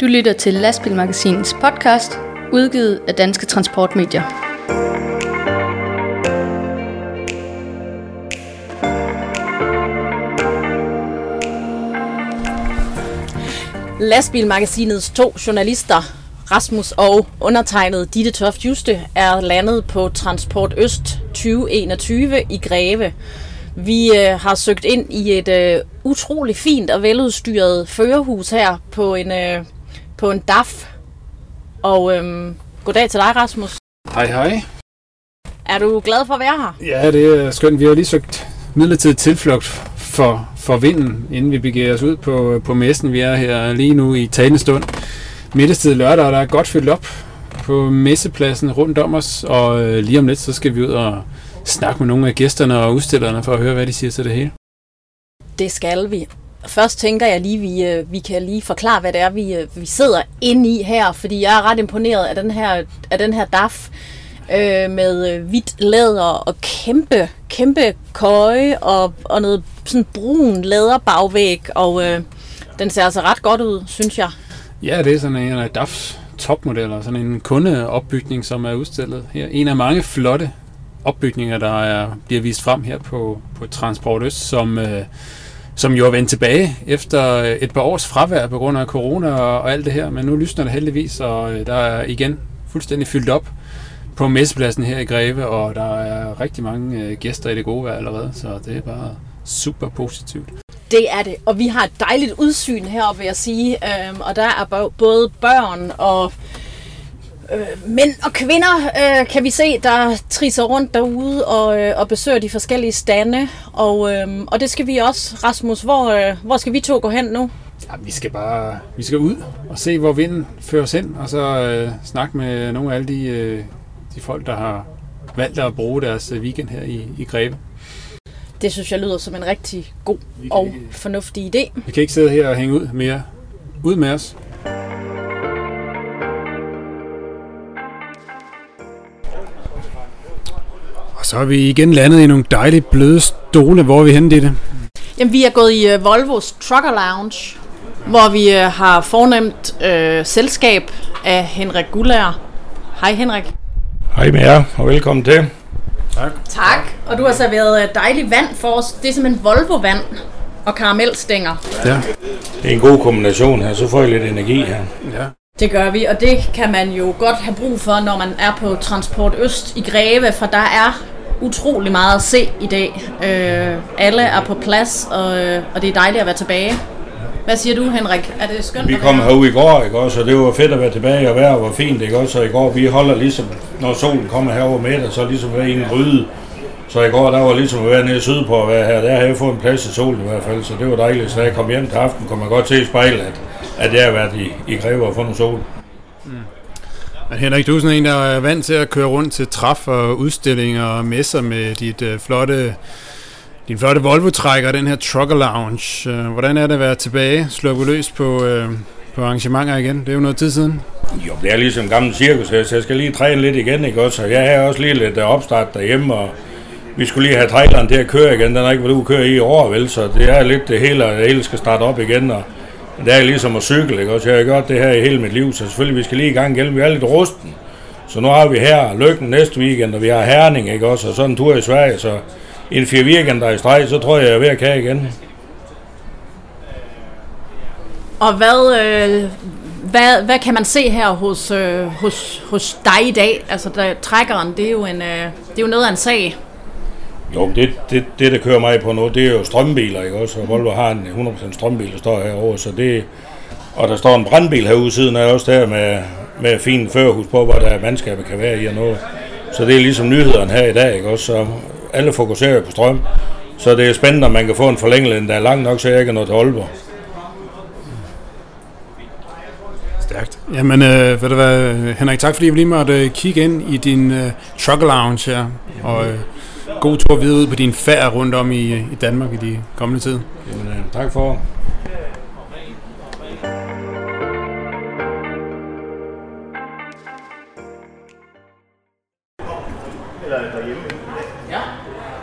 Du lytter til Lastbilmagasinets podcast, udgivet af Danske Transportmedier. Lastbilmagasinets to journalister, Rasmus og undertegnet Ditte Toft Juste, er landet på Transport Øst 2021 i Greve. Vi øh, har søgt ind i et øh, utrolig fint og veludstyret førerhus her på en, øh, på en DAF. Og øh, goddag til dig, Rasmus. Hej hej. Er du glad for at være her? Ja, det er skønt. Vi har lige søgt midlertidigt tilflugt for, for vinden, inden vi begiver os ud på, på messen. Vi er her lige nu i talende stund. Middagstid lørdag, og der er godt fyldt op på messepladsen rundt om os. Og øh, lige om lidt, så skal vi ud og snakke med nogle af gæsterne og udstillerne for at høre, hvad de siger til det hele. Det skal vi. Først tænker jeg lige, vi, øh, vi kan lige forklare, hvad det er, vi, øh, vi sidder inde i her, fordi jeg er ret imponeret af den her, af den her DAF øh, med øh, hvidt læder og kæmpe, kæmpe køje og, og noget sådan brun læderbagvæg, og øh, den ser altså ret godt ud, synes jeg. Ja, det er sådan en af DAFs topmodeller, sådan en kundeopbygning, som er udstillet her. En af mange flotte opbygninger, der er, bliver vist frem her på, på Transport Øst, som, øh, som jo er vendt tilbage efter øh, et par års fravær på grund af corona og, og alt det her, men nu lysner det heldigvis, og øh, der er igen fuldstændig fyldt op på messepladsen her i Greve, og der er rigtig mange øh, gæster i det gode vejr allerede, så det er bare super positivt. Det er det, og vi har et dejligt udsyn heroppe, vil jeg sige, øhm, og der er både børn og øh, mænd og kvinder, øh, kan vi se, der trisser rundt derude og, øh, og besøger de forskellige stande, og, øh, og det skal vi også. Rasmus, hvor, øh, hvor skal vi to gå hen nu? Ja, vi skal bare vi skal ud og se, hvor vinden fører os hen, og så øh, snakke med nogle af alle de, øh, de folk, der har valgt at bruge deres øh, weekend her i, i Greve. Det synes jeg lyder som en rigtig god og fornuftig idé. Vi kan ikke sidde her og hænge ud mere. Ud med os. Og så er vi igen landet i nogle dejlige bløde stole. Hvor er vi henne, det? Jamen, vi er gået i uh, Volvos Trucker Lounge, hvor vi uh, har fornemt uh, selskab af Henrik Gullager. Hej Henrik. Hej med jer, og velkommen til. Tak. Tak. Og du har serveret dejligt vand for os. Det er simpelthen Volvo-vand og karamelstænger. Ja. Det er en god kombination her, så får I lidt energi her. ja. Det gør vi, og det kan man jo godt have brug for, når man er på Transport Øst i Greve, for der er utrolig meget at se i dag. Øh, alle er på plads, og, og det er dejligt at være tilbage. Hvad siger du, Henrik? Er det skønt Vi kom herud i går, ikke også, og det var fedt at være tilbage, og vejret var fint, ikke også, så i går, vi holder ligesom, når solen kommer herover med, så ligesom være i en gryde. Så i går, der var ligesom at være nede sydpå at være her, der har jeg fået en plads i solen i hvert fald, så det var dejligt. Så da jeg kom hjem til aften, kunne man godt se i spejlet, at, at jeg har været i, i Greve og fået noget sol. Men Henrik, du er sådan en, der er vant til at køre rundt til træf og udstillinger og messer med dit øh, flotte, din flotte Volvo-trækker, den her Trucker Lounge. Øh, hvordan er det at være tilbage, sluppet løs på, øh, på arrangementer igen? Det er jo noget tid siden. Jo, det er ligesom en gammel cirkus her, så jeg skal lige træne lidt igen, ikke også? Og jeg har også lige lidt øh, opstart derhjemme, og vi skulle lige have traileren til at køre igen. Den har ikke været ude at køre i år, vel? Så det er lidt det hele, og det hele skal starte op igen, og det er ligesom at cykle, ikke også? Jeg har gjort det her i hele mit liv, så selvfølgelig vi skal lige i gang igen. Vi er lidt rusten. Så nu har vi her Lykken næste weekend, og vi har Herning, ikke også? Og så en tur i Sverige, så en fire weekender i streg, så tror jeg, jeg er ved at kage igen. Og hvad, øh, hvad, hvad kan man se her hos, øh, hos, hos dig i dag? Altså, der, trækkeren, det er, jo en, øh, det er jo noget af en sag. Jo, det, det, det, der kører mig på nu, det er jo strømbiler, ikke også? Og Volvo har en 100% strømbil, der står herovre, så det... Og der står en brandbil herude siden af også der med, med fin førerhus på, hvor der mandskabet kan være i og noget. Så det er ligesom nyhederne her i dag, ikke også? Så alle fokuserer på strøm. Så det er spændende, om man kan få en forlængelse, der er lang nok, så jeg ikke er noget til Aalborg. Stærkt. Jamen, øh, ved du hvad, Henrik, tak fordi vi lige måtte øh, kigge ind i din øh, Trucker Lounge her. Og øh, god tur videre ud på din færd rundt om i, i Danmark i de kommende tid. Jamen, øh, tak for.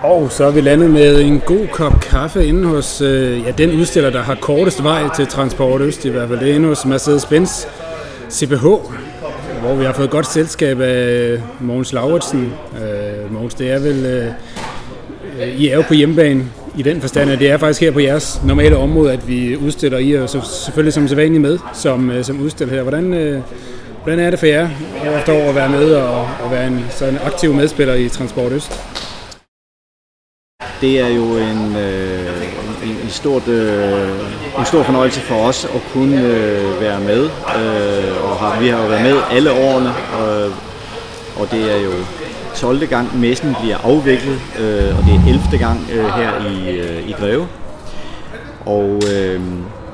Og så er vi landet med en god kop kaffe inde hos øh, ja, den udstiller, der har kortest vej til Transport Øst, i hvert fald. Det er inde hos Mercedes-Benz CPH, hvor vi har fået godt selskab af Mogens Lauritsen. Øh, Mogens, det er vel... Øh, I er jo på hjemmebane i den forstand, at det er faktisk her på jeres normale område, at vi udstiller I, og så selvfølgelig som sædvanligt med som, øh, som udstiller her. Hvordan, øh, hvordan er det for jer efter år at være med og, og være en sådan aktiv medspiller i Transport Øst? Det er jo en, øh, en, en, stort, øh, en stor fornøjelse for os at kunne øh, være med. Øh, og har, vi har jo været med alle årene, og, og det er jo 12. gang messen bliver afviklet, øh, og det er 11. gang øh, her i, øh, i Greve. Og øh,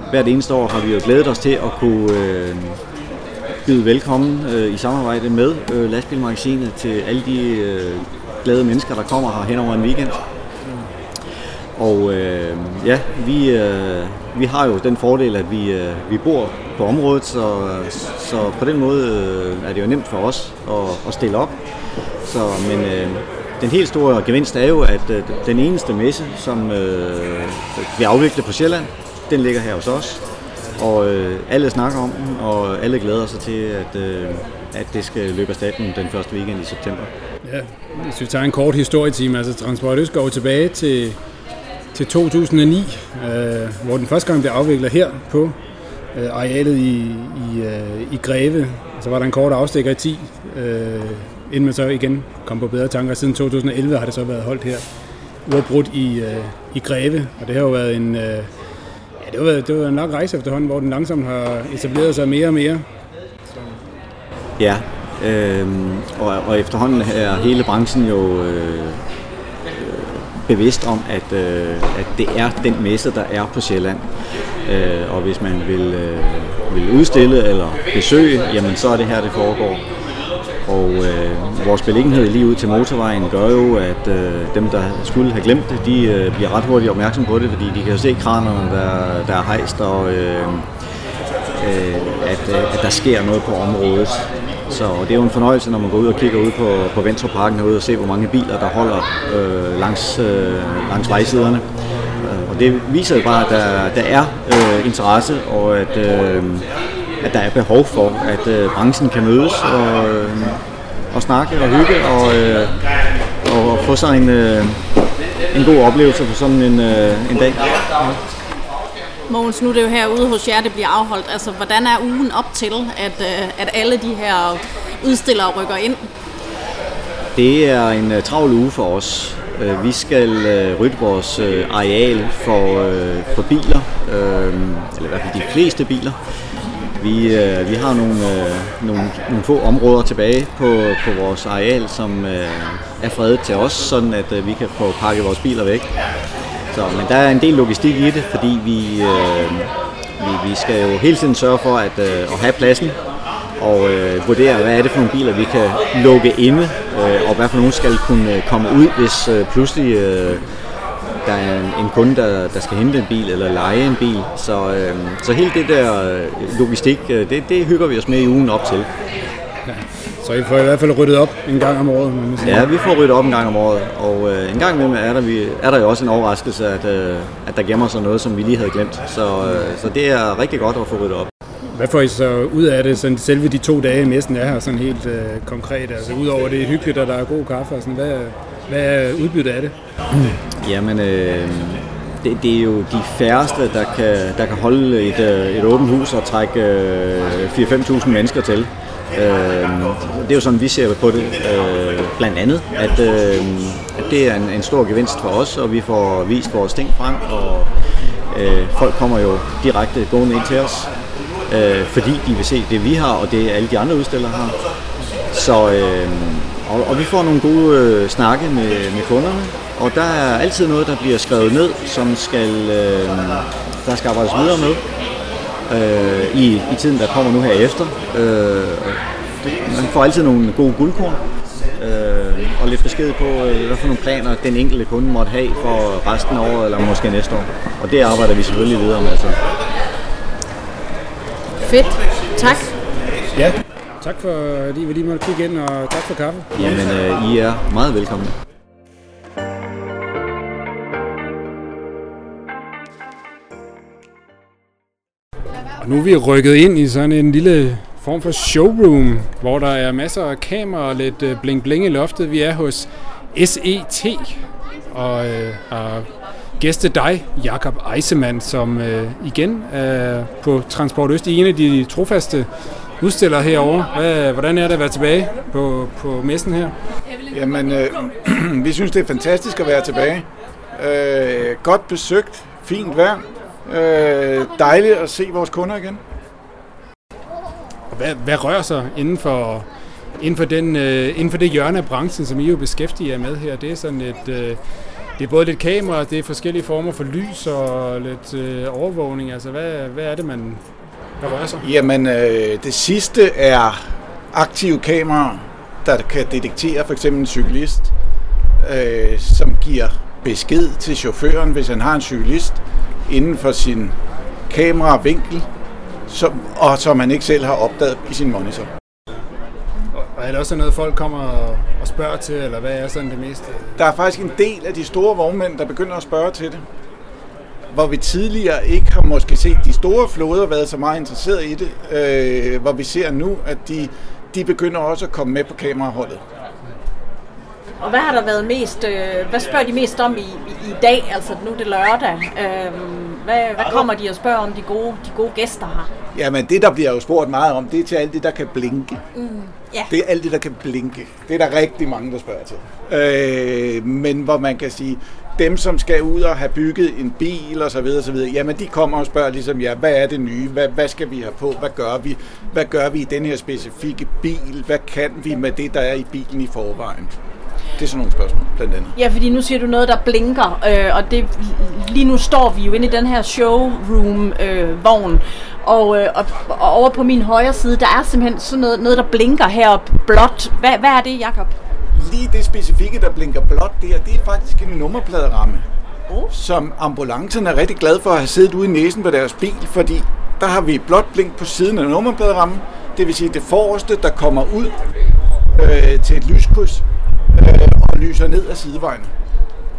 hvert eneste år har vi jo glædet os til at kunne øh, byde velkommen øh, i samarbejde med øh, Lastbilmagasinet til alle de øh, glade mennesker, der kommer her hen over en weekend. Og øh, ja, vi, øh, vi har jo den fordel, at vi, øh, vi bor på området, så, så på den måde øh, er det jo nemt for os at, at stille op. Så, men øh, den helt store gevinst er jo, at øh, den eneste messe, som øh, vi afvikler på Sjælland, den ligger her hos os. Og øh, alle snakker om den, og alle glæder sig til, at, øh, at det skal løbe af den første weekend i september. Ja, hvis vi tager en kort historietime, altså Transport Østgaard tilbage til til 2009, øh, hvor den første gang blev afviklet her på øh, arealet i, i, øh, i Greve. Så var der en kort afstikker i 10, øh, inden man så igen kom på bedre tanker. Siden 2011 har det så været holdt her uafbrudt i, øh, i Greve, og det har jo været en, øh, ja, det har været, det har været en lang rejse efterhånden, hvor den langsomt har etableret sig mere og mere. Så. Ja, øh, og, og efterhånden er hele branchen jo øh, bevidst om, at, øh, at det er den messe, der er på Sjælland. Øh, og hvis man vil, øh, vil udstille eller besøge, jamen så er det her, det foregår. Og øh, vores beliggenhed lige ud til motorvejen gør jo, at øh, dem, der skulle have glemt det, de øh, bliver ret hurtigt opmærksom på det, fordi de kan jo se kranerne, der, der er hejst, og øh, øh, at, øh, at der sker noget på området. Så det er jo en fornøjelse, når man går ud og kigger ud på, på Venstreparken herude og ser, hvor mange biler, der holder øh, langs, øh, langs vejsiderne. Øh, og det viser jo bare, at der, der er øh, interesse, og at, øh, at der er behov for, at øh, branchen kan mødes og, øh, og snakke og hygge og, øh, og få sig en, øh, en god oplevelse på sådan en, øh, en dag. Mogens, nu er det jo herude hos jer, det bliver afholdt. Altså, hvordan er ugen op til, at, øh, at alle de her udstillere rykker ind? Det er en uh, travl uge for os. Uh, vi skal uh, rydde vores uh, areal for, uh, for biler, uh, eller i hvert fald de fleste biler. Vi, uh, vi har nogle, uh, nogle, nogle få områder tilbage på, på vores areal, som uh, er fredet til os, sådan at uh, vi kan få pakket vores biler væk. Så, men der er en del logistik i det, fordi vi, øh, vi, vi skal jo hele tiden sørge for at, øh, at have pladsen og øh, vurdere, hvad er det for nogle biler, vi kan lukke inde, øh, og hvad for nogle skal kunne komme ud, hvis øh, pludselig øh, der er en, en kunde, der, der skal hente en bil eller lege en bil. Så, øh, så hele det der øh, logistik, øh, det, det hygger vi os med i ugen op til. Så I får i hvert fald ryddet op en gang om året? Man ja, vi får ryddet op en gang om året, og øh, en gang imellem er der, vi, er der jo også en overraskelse, at, øh, at der gemmer sig noget, som vi lige havde glemt. Så, øh, så det er rigtig godt at få ryddet op. Hvad får I så ud af det, sådan selve de to dage, messen er her, sådan helt øh, konkret? Altså udover det er hyggeligt, og der er god kaffe, og sådan, hvad, hvad er udbyttet af det? Jamen, øh, det, det er jo de færreste, der kan, der kan holde et, øh, et åbent hus og trække øh, 4-5.000 mennesker til. Øh, det er jo sådan, vi ser på det, øh, blandt andet, at, øh, at det er en, en stor gevinst for os, og vi får vist vores ting frem, og øh, folk kommer jo direkte gående ind til os, øh, fordi de vil se det, vi har, og det alle de andre udstillere har. Så, øh, og, og vi får nogle gode øh, snakke med, med kunderne, og der er altid noget, der bliver skrevet ned, som skal, øh, der skal arbejdes videre med øh, i, i tiden, der kommer nu her efter. Øh, man får altid nogle gode guldkorn øh, og lidt besked på, øh, hvad for nogle planer den enkelte kunde måtte have for resten af året eller måske næste år. Og det arbejder vi selvfølgelig videre med. Altså. Fedt. Tak. Ja, tak for, at I vil lige måtte kigge ind, og tak for kaffe. Jamen, øh, I er meget velkomne. Og nu er vi rykket ind i sådan en lille form for showroom, hvor der er masser af kameraer og lidt øh, bling-bling i loftet. Vi er hos SET og øh, har gæste dig, Jakob Eisemann, som øh, igen er på Transport Øst i en af de trofaste udstillere herovre. Hvad, hvordan er det at være tilbage på, på messen her? Jamen, øh, vi synes, det er fantastisk at være tilbage. Øh, godt besøgt, fint vejr. Øh, dejligt at se vores kunder igen. Hvad, hvad rører sig inden for, inden, for den, øh, inden for det hjørne af branchen, som I jo beskæftiger jer med her? Det er sådan et... Øh, det er både lidt kamera, det er forskellige former for lys og lidt øh, overvågning. Altså, hvad, hvad er det, man hvad rører sig? Jamen, øh, det sidste er aktive kameraer, der kan detektere for eksempel en cyklist, øh, som giver besked til chaufføren, hvis han har en cyklist, inden for sin kameravinkel, som, og som han ikke selv har opdaget i sin monitor. Og er det også noget, folk kommer og spørger til, eller hvad er sådan det meste? Der er faktisk en del af de store vognmænd, der begynder at spørge til det. Hvor vi tidligere ikke har måske set de store flåder været så meget interesseret i det, øh, hvor vi ser nu, at de, de begynder også at komme med på kameraholdet. Og hvad har der været mest, øh, hvad spørger de mest om i, i, i dag, altså nu er det lørdag? Øh, hvad, hvad kommer de og spørger om, de gode, de gode gæster har? Jamen det, der bliver jo spurgt meget om, det er til alt det, der kan blinke. Mm, ja. Det er alt det, der kan blinke. Det er der rigtig mange, der spørger til. Øh, men hvor man kan sige, dem, som skal ud og have bygget en bil og så videre, så videre, jamen de kommer og spørger ligesom, ja, hvad er det nye? Hvad, hvad skal vi have på? Hvad gør vi? Hvad gør vi i den her specifikke bil? Hvad kan vi med det, der er i bilen i forvejen? Det er sådan nogle spørgsmål, blandt andet. Ja, fordi nu siger du noget, der blinker, øh, og det, lige nu står vi jo inde i den her showroom-vogn, øh, og, øh, og, og over på min højre side, der er simpelthen sådan noget, noget der blinker heroppe blåt. Hvad, hvad er det, Jakob? Lige det specifikke, der blinker blåt der, det er faktisk en nummerpladeramme, oh. som ambulancen er rigtig glad for at have siddet ude i næsen på deres bil, fordi der har vi blåt blink på siden af nummerpladerammen, det vil sige det forreste, der kommer ud øh, til et lyskryds, og lyser ned ad sidevejen.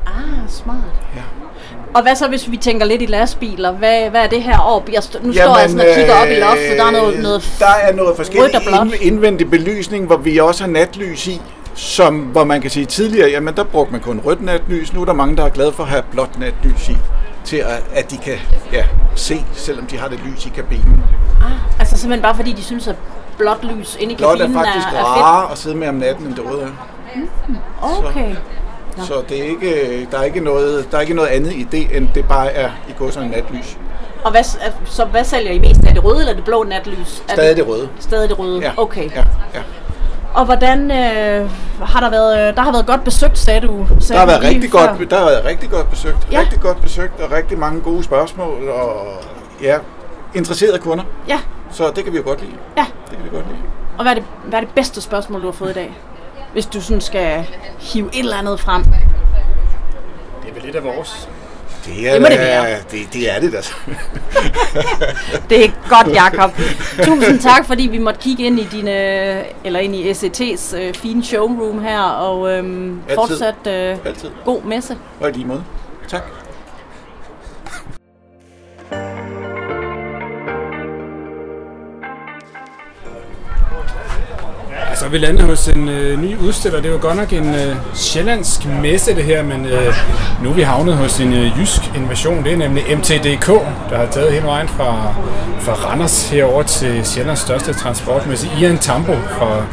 Ah, smart. Ja. Og hvad så, hvis vi tænker lidt i lastbiler? Hvad, hvad er det her op? Jeg st- nu står jeg sådan og kigger op i loftet. Der er noget, noget der er noget forskelligt indvendig belysning, hvor vi også har natlys i. Som, hvor man kan sige tidligere, jamen der brugte man kun rødt natlys. Nu er der mange, der er glade for at have blåt natlys i til at, at de kan ja, se, selvom de har det lys i kabinen. Ah, altså simpelthen bare fordi de synes, at blåt lys inde i blåt kabinen er faktisk er, er rarere at sidde med om natten, end det røde er. Okay. Så, så det er ikke, der, er ikke noget, der er ikke noget andet i det, end det bare er i går sådan natlys. Og hvad, så hvad sælger I mest? Er det røde eller det blå natlys? Er Stadig det, det røde. Stadig det røde, ja. okay. Ja, ja. Og hvordan øh, har der været, der har været godt besøgt, sagde du? Sagde der, har været rigtig godt, der har været rigtig godt besøgt. Ja. Rigtig godt besøgt og rigtig mange gode spørgsmål og ja, interesserede kunder. Ja. Så det kan vi jo godt lide. Ja. Det kan vi godt lide. Og hvad er det, hvad er det bedste spørgsmål, du har fået i dag? Hvis du sådan skal hive et eller andet frem. Det er vel lidt af vores. Det, er det må det være. Det, det er det da. det er godt, Jakob. Tusind tak, fordi vi måtte kigge ind i dine, eller ind i SET's øh, fine showroom her, og øhm, fortsat øh, Altid. god messe. Og i lige måde. Tak. Så er vi landet hos en øh, ny udstiller. Det var godt nok en øh, sjællandsk messe det her, men øh, nu er vi havnet hos en øh, jysk invasion. Det er nemlig MTDK, der har taget hele vejen fra, fra Randers herover til Sjællands største transportmesse. Ian Tambo fra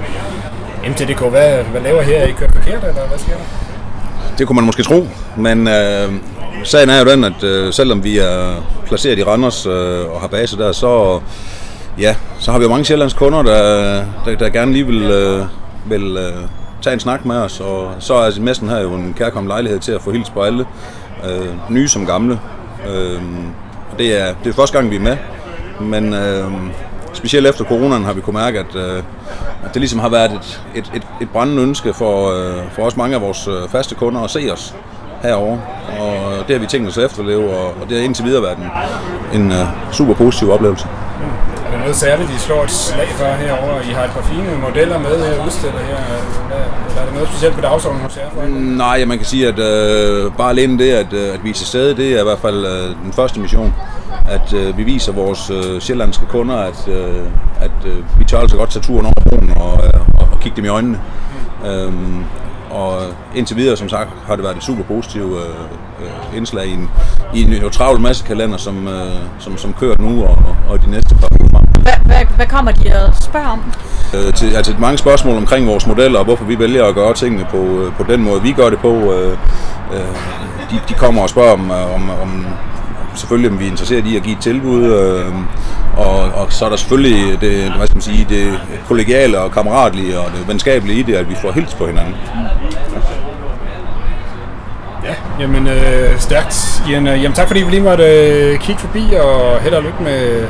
MTDK. Hvad, hvad laver her? Er I kørt forkert, eller hvad sker der? Det kunne man måske tro, men øh, sagen er jo den, at øh, selvom vi er placeret i Randers øh, og har base der, så ja, så har vi jo mange sjællandske kunder, der, der, der gerne lige vil, øh, vil øh, tage en snak med os, og så er messen her jo en kærkommen lejlighed til at få hils på alle, øh, nye som gamle. Øh, og det er, det er første gang, vi er med, men øh, specielt efter coronaen har vi kunnet mærke, at, øh, at det ligesom har været et, et, et, et brændende ønske for, øh, for os mange af vores øh, faste kunder at se os herover og det har vi tænkt os at efterleve, og, og det har indtil videre været en, en øh, super positiv oplevelse. Er der noget særligt, I slår et slag for herovre? I har et par fine modeller med her udstillet her. Eller er der noget specielt på dagsordenen hos jer? For? Nej, man kan sige, at øh, bare alene det, at, øh, at vise er stede, det er i hvert fald øh, den første mission. At øh, vi viser vores øh, sjællandske kunder, at, øh, at øh, vi tør altså godt tage turen over broen og, øh, og, og kigge dem i øjnene. Mm. Øhm, og indtil videre, som sagt, har det været et super positivt øh, øh, indslag i en, i en jo travl masse kalender, som, øh, som, som kører nu og, og de næste par uger. Hvad, hvad, hvad kommer de og spørger om? Øh, til, altså mange spørgsmål omkring vores modeller, og hvorfor vi vælger at gøre tingene på, øh, på den måde, vi gør det på. Øh, øh, de, de kommer og spørger om, øh, om, om selvfølgelig om vi er interesseret i at give et tilbud, øh, og, og så er der selvfølgelig det, hvad skal man sige, det kollegiale og kammeratlige og det venskabelige i det, at vi får hils på hinanden. Ja, jamen øh, stærkt. Jamen, øh, jamen tak fordi vi lige måtte øh, kigge forbi, og held og lykke med,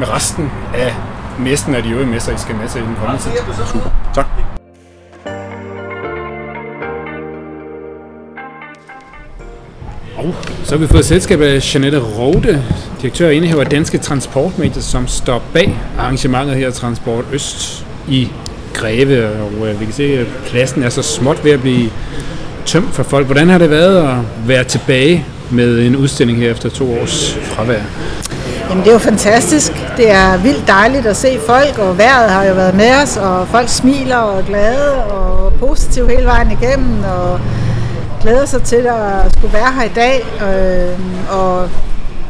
med resten af messen af de øvrige messer, I skal med til i den kommende tid. Super. Tak. Og så har vi fået selskab af Janette Rode, direktør og indehaver af Danske Transportmedier, som står bag arrangementet her Transport Øst i Greve. Og øh, vi kan se, at pladsen er så småt ved at blive tømt for folk. Hvordan har det været at være tilbage med en udstilling her efter to års fravær? Jamen det er jo fantastisk. Det er vildt dejligt at se folk, og vejret har jo været med os, og folk smiler og er glade og positive hele vejen igennem, og glæder sig til at skulle være her i dag. Øh, og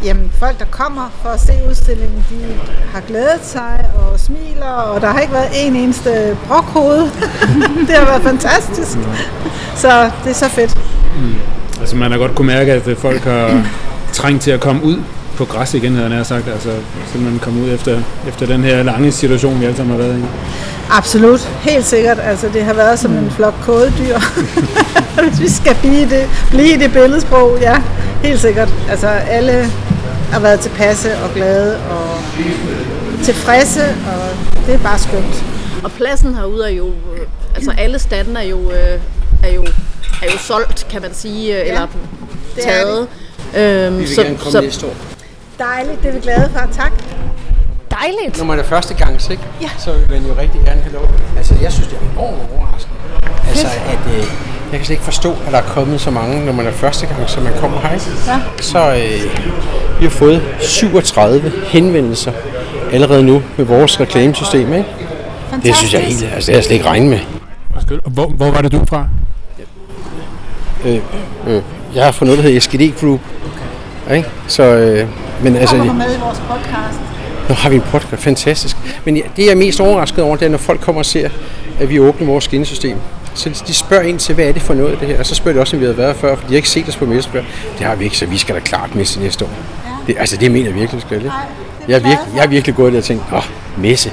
jamen, folk, der kommer for at se udstillingen, de har glædet sig og smiler, og der har ikke været en eneste brokhoved. det har været fantastisk. Så det er så fedt. Mm. Altså man har godt kunne mærke, at folk har trængt til at komme ud på græs igen, havde jeg sagt. Altså simpelthen komme ud efter, efter den her lange situation, vi alle sammen har været i. Absolut, helt sikkert. Altså, det har været som en flok kodedyr. Hvis vi skal blive det, blive det billedsprog, ja, helt sikkert. Altså, alle har været tilpasse og glade og tilfredse, og det er bare skønt. Og pladsen herude er jo, øh, altså alle standen er jo, øh, er jo, er jo solgt, kan man sige, øh, eller det er taget. Øhm, Vi vil gerne komme næste år. Dejligt, det er vi glade for. Tak. dejligt. Når man er første gang, ikke? Ja. så vil man jo rigtig gerne have lov. Altså, jeg synes, det er enormt overraskende. Altså, at øh, jeg kan slet ikke forstå, at der er kommet så mange, når man er første gang, så man kommer her. Ja. Så øh, vi har fået 37 henvendelser allerede nu med vores reklamesystem, ikke? Det synes jeg helt, altså det har jeg slet ikke regnet med. Hvor, hvor var det du fra? Øh, øh, jeg har fået noget, der hedder SGD Group. Ikke? Så, øh, men altså, Kommer med i vores podcast? Nu har vi en podcast, fantastisk. Men ja, det jeg er mest overrasket over, det er, når folk kommer og ser, at vi åbner vores skinsystem. Så de spørger ind til, hvad er det for noget det her? Og så spørger de også, om vi har været før, for de har ikke set os på messe før. Det har vi ikke, så vi skal da klart messe næste år. Det, altså, det mener jeg virkelig, vi skal. Ikke? Jeg er, virkelig, jeg er virkelig gået der og tænkt, åh, messe.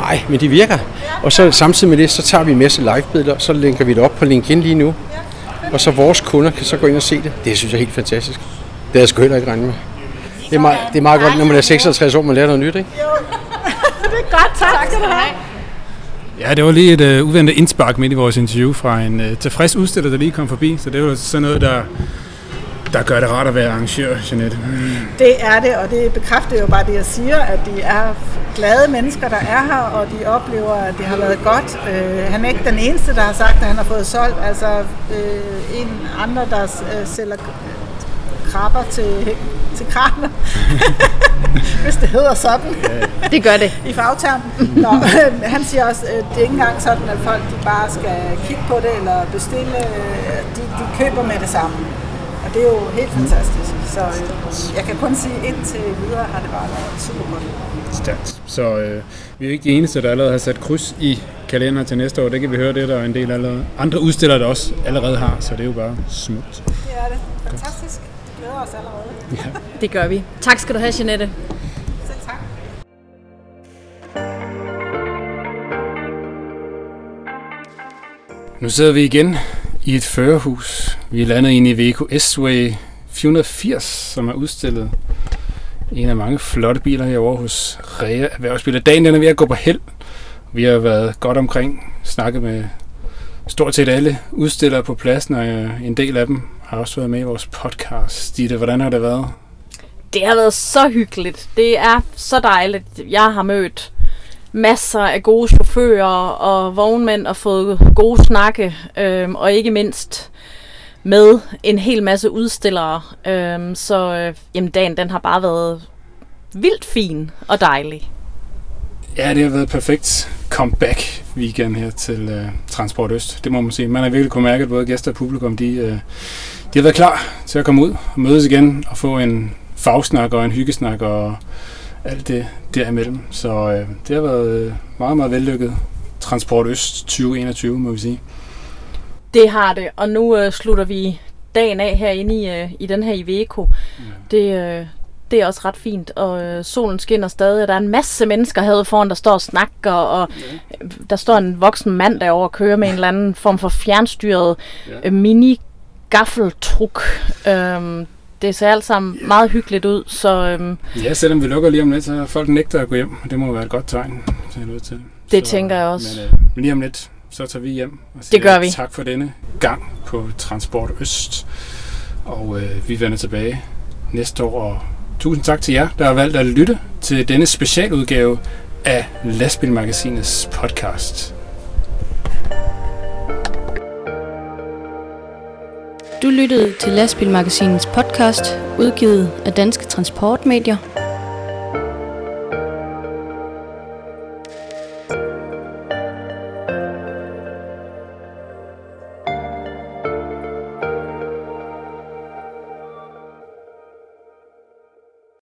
Nej, men de virker. Og så samtidig med det, så tager vi en masse live-billeder, så linker vi det op på LinkedIn lige nu. Og så vores kunder kan så gå ind og se det. Det synes jeg er helt fantastisk. Det havde jeg sgu heller ikke regnet med. Det er meget, det er meget godt, når man er 66 år, man lærer noget nyt, ikke? Det er godt, tak, tak skal du have. Ja, det var lige et uh, uventet indspark midt i vores interview fra en uh, tilfreds udstiller, der lige kom forbi. Så det var sådan noget, der, der gør det rart at være arrangør, Jeanette. Det er det, og det bekræfter jo bare det, jeg siger, at de er glade mennesker, der er her, og de oplever, at det har været godt. Øh, han er ikke den eneste, der har sagt, at han har fået solgt. Altså øh, en andre, der øh, sælger krabber til, til kraner, hvis det hedder sådan Det gør det. i fagtermen. Nå, han siger også, at det er ikke engang sådan, at folk de bare skal kigge på det eller bestille. De, de køber med det samme. Og det er jo helt fantastisk. Så øh, jeg kan kun sige, at indtil videre har det bare været super godt. Stærkt. Så øh, vi er jo ikke de eneste, der allerede har sat kryds i kalenderen til næste år. Det kan vi høre, det er der en del allerede. andre udstillere, der også allerede har, så det er jo bare smukt. Det er det. Fantastisk. Vi glæder os allerede. Det gør vi. Tak skal du have, Jeanette. Selv tak. Nu sidder vi igen i et førerhus. Vi er landet i en Iveco S-Way 480, som er udstillet. En af mange flotte biler herovre hos Rea Erhvervsbiler. Dagen den er ved at gå på held. Vi har været godt omkring, snakket med stort set alle udstillere på pladsen, og en del af dem har også været med i vores podcast. Ditte, hvordan har det været? Det har været så hyggeligt. Det er så dejligt. Jeg har mødt masser af gode chauffører og vognmænd og fået gode snakke, øhm, og ikke mindst med en hel masse udstillere. Øhm, så øh, jamen, dagen den har bare været vildt fin og dejlig. Ja, det har været perfekt comeback weekend her til uh, Transport Øst. Det må man sige. Man har virkelig kunne mærke, at både gæster og publikum, de, uh, de har været klar til at komme ud og mødes igen og få en fagsnak og en hyggesnak og alt det derimellem. Så uh, det har været meget, meget vellykket. Transport Øst 2021, må vi sige. Det har det, og nu uh, slutter vi dagen af herinde i, uh, i den her Iveco. Ja. Det, uh, det er også ret fint, og øh, solen skinner stadig, og der er en masse mennesker herude foran, der står og snakker, og ja. der står en voksen mand derovre og kører med en eller anden form for fjernstyret ja. øh, mini gaffeltruk. Øhm, det ser alt sammen meget hyggeligt ud, så... Øhm, ja, selvom vi lukker lige om lidt, så folk nægter at gå hjem. Det må være et godt tegn. Det, til. Det så, tænker jeg også. Men øh, lige om lidt, så tager vi hjem. Og siger, det gør vi. Tak for denne gang på Transport Øst. Og øh, vi vender tilbage næste år og Tusind tak til jer, der har valgt at lytte til denne specialudgave af Lastbilmagasinets podcast. Du lyttede til Lastbilmagasinets podcast, udgivet af Danske Transportmedier.